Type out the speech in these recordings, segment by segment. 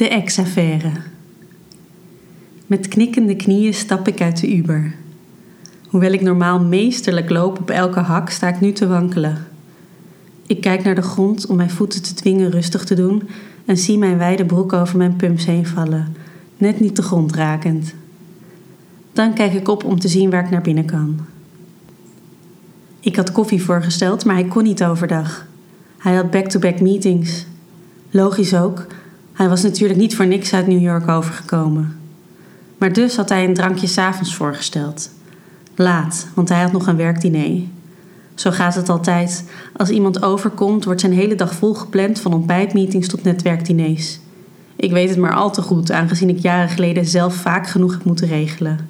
De ex-affaire. Met knikkende knieën stap ik uit de Uber. Hoewel ik normaal meesterlijk loop op elke hak, sta ik nu te wankelen. Ik kijk naar de grond om mijn voeten te dwingen rustig te doen en zie mijn wijde broek over mijn pumps heen vallen, net niet de grond rakend. Dan kijk ik op om te zien waar ik naar binnen kan. Ik had koffie voorgesteld, maar hij kon niet overdag. Hij had back-to-back meetings. Logisch ook, hij was natuurlijk niet voor niks uit New York overgekomen. Maar dus had hij een drankje s'avonds voorgesteld. Laat, want hij had nog een werkdiner. Zo gaat het altijd. Als iemand overkomt, wordt zijn hele dag volgepland van ontbijtmeetings tot netwerkdiners. Ik weet het maar al te goed, aangezien ik jaren geleden zelf vaak genoeg heb moeten regelen.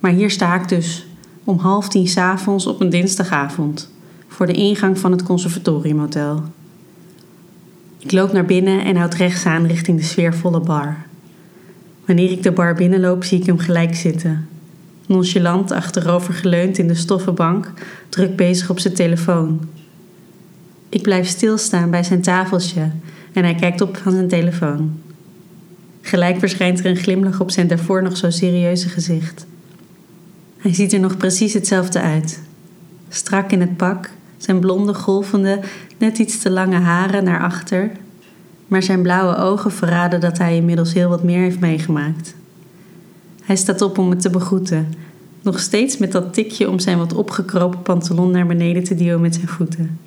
Maar hier sta ik dus, om half tien s'avonds op een dinsdagavond, voor de ingang van het conservatoriumhotel. Ik loop naar binnen en houd rechts aan richting de sfeervolle bar. Wanneer ik de bar binnenloop, zie ik hem gelijk zitten. Nonchalant achterover geleund in de stoffen bank, druk bezig op zijn telefoon. Ik blijf stilstaan bij zijn tafeltje en hij kijkt op van zijn telefoon. Gelijk verschijnt er een glimlach op zijn daarvoor nog zo serieuze gezicht. Hij ziet er nog precies hetzelfde uit. Strak in het pak, zijn blonde, golvende, net iets te lange haren naar achter. Maar zijn blauwe ogen verraden dat hij inmiddels heel wat meer heeft meegemaakt. Hij staat op om me te begroeten, nog steeds met dat tikje om zijn wat opgekropen pantalon naar beneden te duwen met zijn voeten.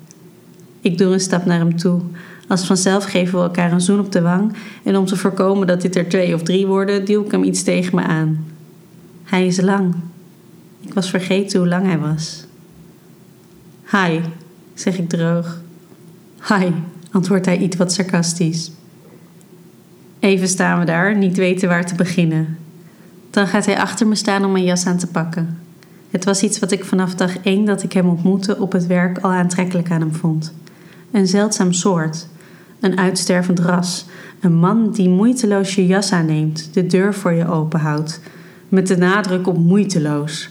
Ik doe een stap naar hem toe. Als vanzelf geven we elkaar een zoen op de wang en om te voorkomen dat dit er twee of drie worden, duw ik hem iets tegen me aan. Hij is lang. Ik was vergeten hoe lang hij was. Hi, zeg ik droog. Hi, antwoordt hij iets wat sarcastisch. Even staan we daar, niet weten waar te beginnen. Dan gaat hij achter me staan om mijn jas aan te pakken. Het was iets wat ik vanaf dag één dat ik hem ontmoette op het werk al aantrekkelijk aan hem vond. Een zeldzaam soort, een uitstervend ras, een man die moeiteloos je jas aanneemt, de deur voor je openhoudt, met de nadruk op moeiteloos,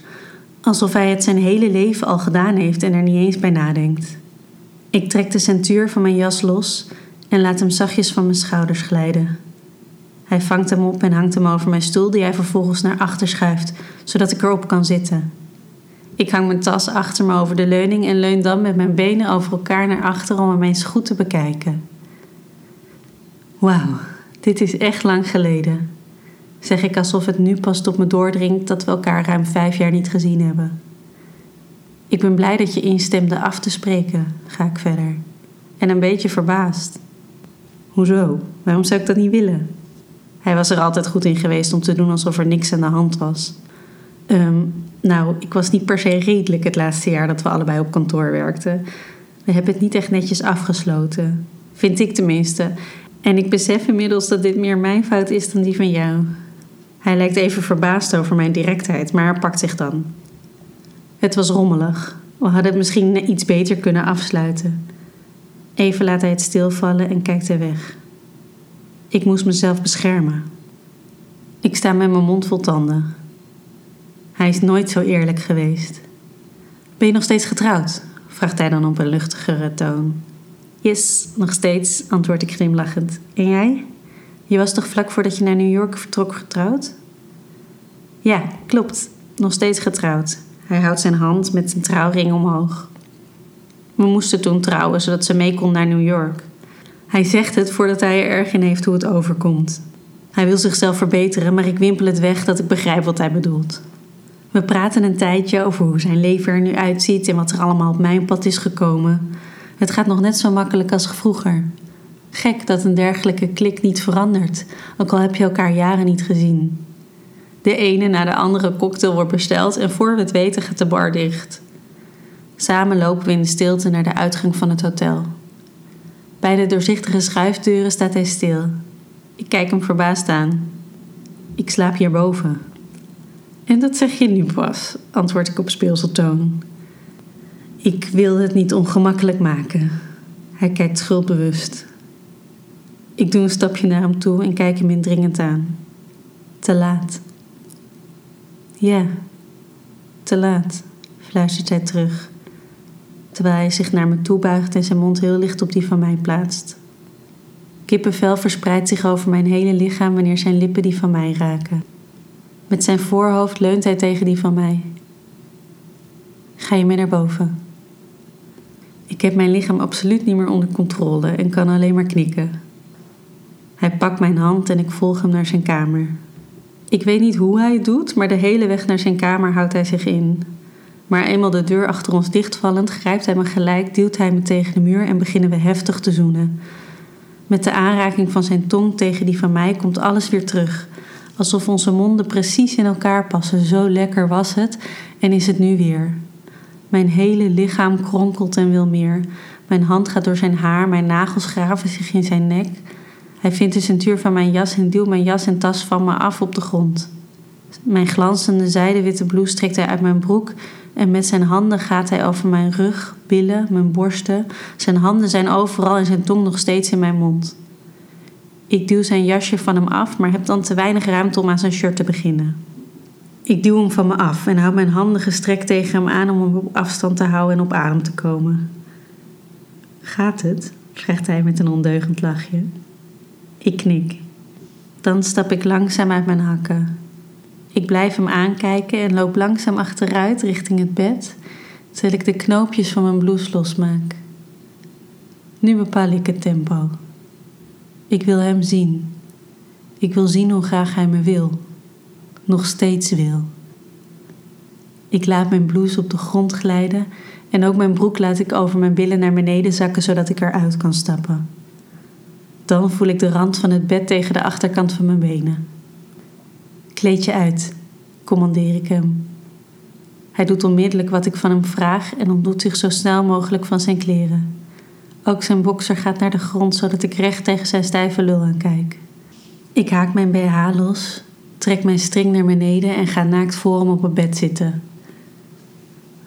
alsof hij het zijn hele leven al gedaan heeft en er niet eens bij nadenkt. Ik trek de centuur van mijn jas los en laat hem zachtjes van mijn schouders glijden. Hij vangt hem op en hangt hem over mijn stoel, die hij vervolgens naar achter schuift, zodat ik erop kan zitten. Ik hang mijn tas achter me over de leuning en leun dan met mijn benen over elkaar naar achter om hem eens goed te bekijken. Wauw, dit is echt lang geleden, zeg ik alsof het nu pas tot me doordringt dat we elkaar ruim vijf jaar niet gezien hebben. Ik ben blij dat je instemde af te spreken, ga ik verder. En een beetje verbaasd. Hoezo? Waarom zou ik dat niet willen? Hij was er altijd goed in geweest om te doen alsof er niks aan de hand was. Ehm, nou, ik was niet per se redelijk het laatste jaar dat we allebei op kantoor werkten. We hebben het niet echt netjes afgesloten. Vind ik tenminste. En ik besef inmiddels dat dit meer mijn fout is dan die van jou. Hij lijkt even verbaasd over mijn directheid, maar pakt zich dan. Het was rommelig. We hadden het misschien iets beter kunnen afsluiten. Even laat hij het stilvallen en kijkt hij weg. Ik moest mezelf beschermen. Ik sta met mijn mond vol tanden. Hij is nooit zo eerlijk geweest. Ben je nog steeds getrouwd? vraagt hij dan op een luchtigere toon. Yes, nog steeds, antwoord ik glimlachend. En jij? Je was toch vlak voordat je naar New York vertrok getrouwd? Ja, klopt. Nog steeds getrouwd. Hij houdt zijn hand met zijn trouwring omhoog. We moesten toen trouwen, zodat ze mee kon naar New York. Hij zegt het voordat hij er erg in heeft hoe het overkomt. Hij wil zichzelf verbeteren, maar ik wimpel het weg dat ik begrijp wat hij bedoelt. We praten een tijdje over hoe zijn leven er nu uitziet en wat er allemaal op mijn pad is gekomen. Het gaat nog net zo makkelijk als vroeger. Gek dat een dergelijke klik niet verandert, ook al heb je elkaar jaren niet gezien. De ene na de andere cocktail wordt besteld en voor we het weten gaat de bar dicht. Samen lopen we in de stilte naar de uitgang van het hotel. Bij de doorzichtige schuifdeuren staat hij stil. Ik kijk hem verbaasd aan. Ik slaap hierboven. En dat zeg je nu pas, antwoord ik op speelseltoon. Ik wil het niet ongemakkelijk maken. Hij kijkt schuldbewust. Ik doe een stapje naar hem toe en kijk hem indringend aan. Te laat. Ja, te laat, fluistert hij terug terwijl hij zich naar me toe buigt en zijn mond heel licht op die van mij plaatst. Kippenvel verspreidt zich over mijn hele lichaam wanneer zijn lippen die van mij raken. Met zijn voorhoofd leunt hij tegen die van mij. Ga je mee naar boven? Ik heb mijn lichaam absoluut niet meer onder controle en kan alleen maar knikken. Hij pakt mijn hand en ik volg hem naar zijn kamer. Ik weet niet hoe hij het doet, maar de hele weg naar zijn kamer houdt hij zich in. Maar eenmaal de deur achter ons dichtvallend, grijpt hij me gelijk, duwt hij me tegen de muur en beginnen we heftig te zoenen. Met de aanraking van zijn tong tegen die van mij komt alles weer terug. Alsof onze monden precies in elkaar passen. Zo lekker was het en is het nu weer. Mijn hele lichaam kronkelt en wil meer. Mijn hand gaat door zijn haar, mijn nagels graven zich in zijn nek. Hij vindt de centuur van mijn jas en duwt mijn jas en tas van me af op de grond. Mijn glanzende zijdewitte blouse trekt hij uit mijn broek en met zijn handen gaat hij over mijn rug, billen, mijn borsten. Zijn handen zijn overal en zijn tong nog steeds in mijn mond. Ik duw zijn jasje van hem af, maar heb dan te weinig ruimte om aan zijn shirt te beginnen. Ik duw hem van me af en hou mijn handen gestrekt tegen hem aan om hem op afstand te houden en op adem te komen. Gaat het? vraagt hij met een ondeugend lachje. Ik knik. Dan stap ik langzaam uit mijn hakken. Ik blijf hem aankijken en loop langzaam achteruit richting het bed, terwijl ik de knoopjes van mijn blouse losmaak. Nu bepaal ik het tempo. Ik wil hem zien. Ik wil zien hoe graag hij me wil. Nog steeds wil. Ik laat mijn blouse op de grond glijden en ook mijn broek laat ik over mijn billen naar beneden zakken zodat ik eruit kan stappen. Dan voel ik de rand van het bed tegen de achterkant van mijn benen. Kleed je uit, commandeer ik hem. Hij doet onmiddellijk wat ik van hem vraag en ontdoet zich zo snel mogelijk van zijn kleren. Ook zijn bokser gaat naar de grond zodat ik recht tegen zijn stijve lul aan kijk. Ik haak mijn BH los, trek mijn string naar beneden en ga naakt voor hem op het bed zitten.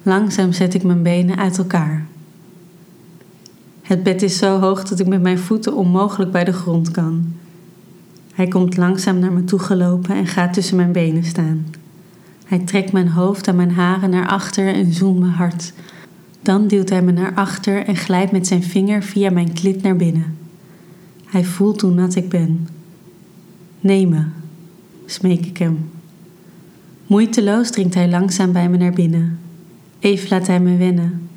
Langzaam zet ik mijn benen uit elkaar. Het bed is zo hoog dat ik met mijn voeten onmogelijk bij de grond kan. Hij komt langzaam naar me toe gelopen en gaat tussen mijn benen staan. Hij trekt mijn hoofd en mijn haren naar achter en zoent me hard. Dan duwt hij me naar achter en glijdt met zijn vinger via mijn klit naar binnen. Hij voelt hoe nat ik ben. Neem me, smeek ik hem. Moeiteloos dringt hij langzaam bij me naar binnen. Even laat hij me wennen.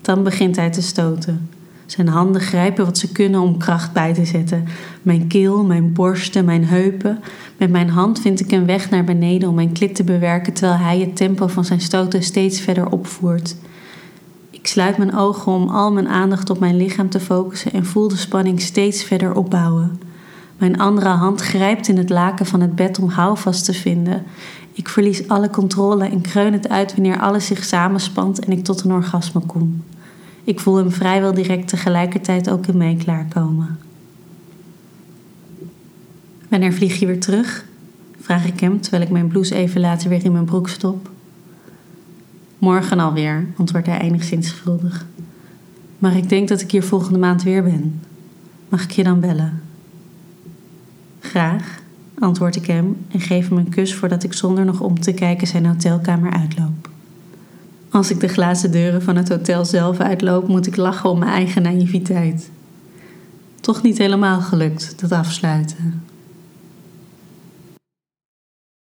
Dan begint hij te stoten. Zijn handen grijpen wat ze kunnen om kracht bij te zetten. Mijn keel, mijn borsten, mijn heupen. Met mijn hand vind ik een weg naar beneden om mijn klit te bewerken terwijl hij het tempo van zijn stoten steeds verder opvoert. Ik sluit mijn ogen om al mijn aandacht op mijn lichaam te focussen en voel de spanning steeds verder opbouwen. Mijn andere hand grijpt in het laken van het bed om houvast te vinden. Ik verlies alle controle en kreun het uit wanneer alles zich samenspant en ik tot een orgasme kom. Ik voel hem vrijwel direct tegelijkertijd ook in mij klaarkomen. Wanneer vlieg je weer terug? Vraag ik hem terwijl ik mijn blouse even later weer in mijn broek stop. Morgen alweer, antwoordt hij enigszins schuldig. Maar ik denk dat ik hier volgende maand weer ben. Mag ik je dan bellen? Graag, antwoord ik hem en geef hem een kus voordat ik zonder nog om te kijken zijn hotelkamer uitloop. Als ik de glazen deuren van het hotel zelf uitloop, moet ik lachen om mijn eigen naïviteit. Toch niet helemaal gelukt, dat afsluiten.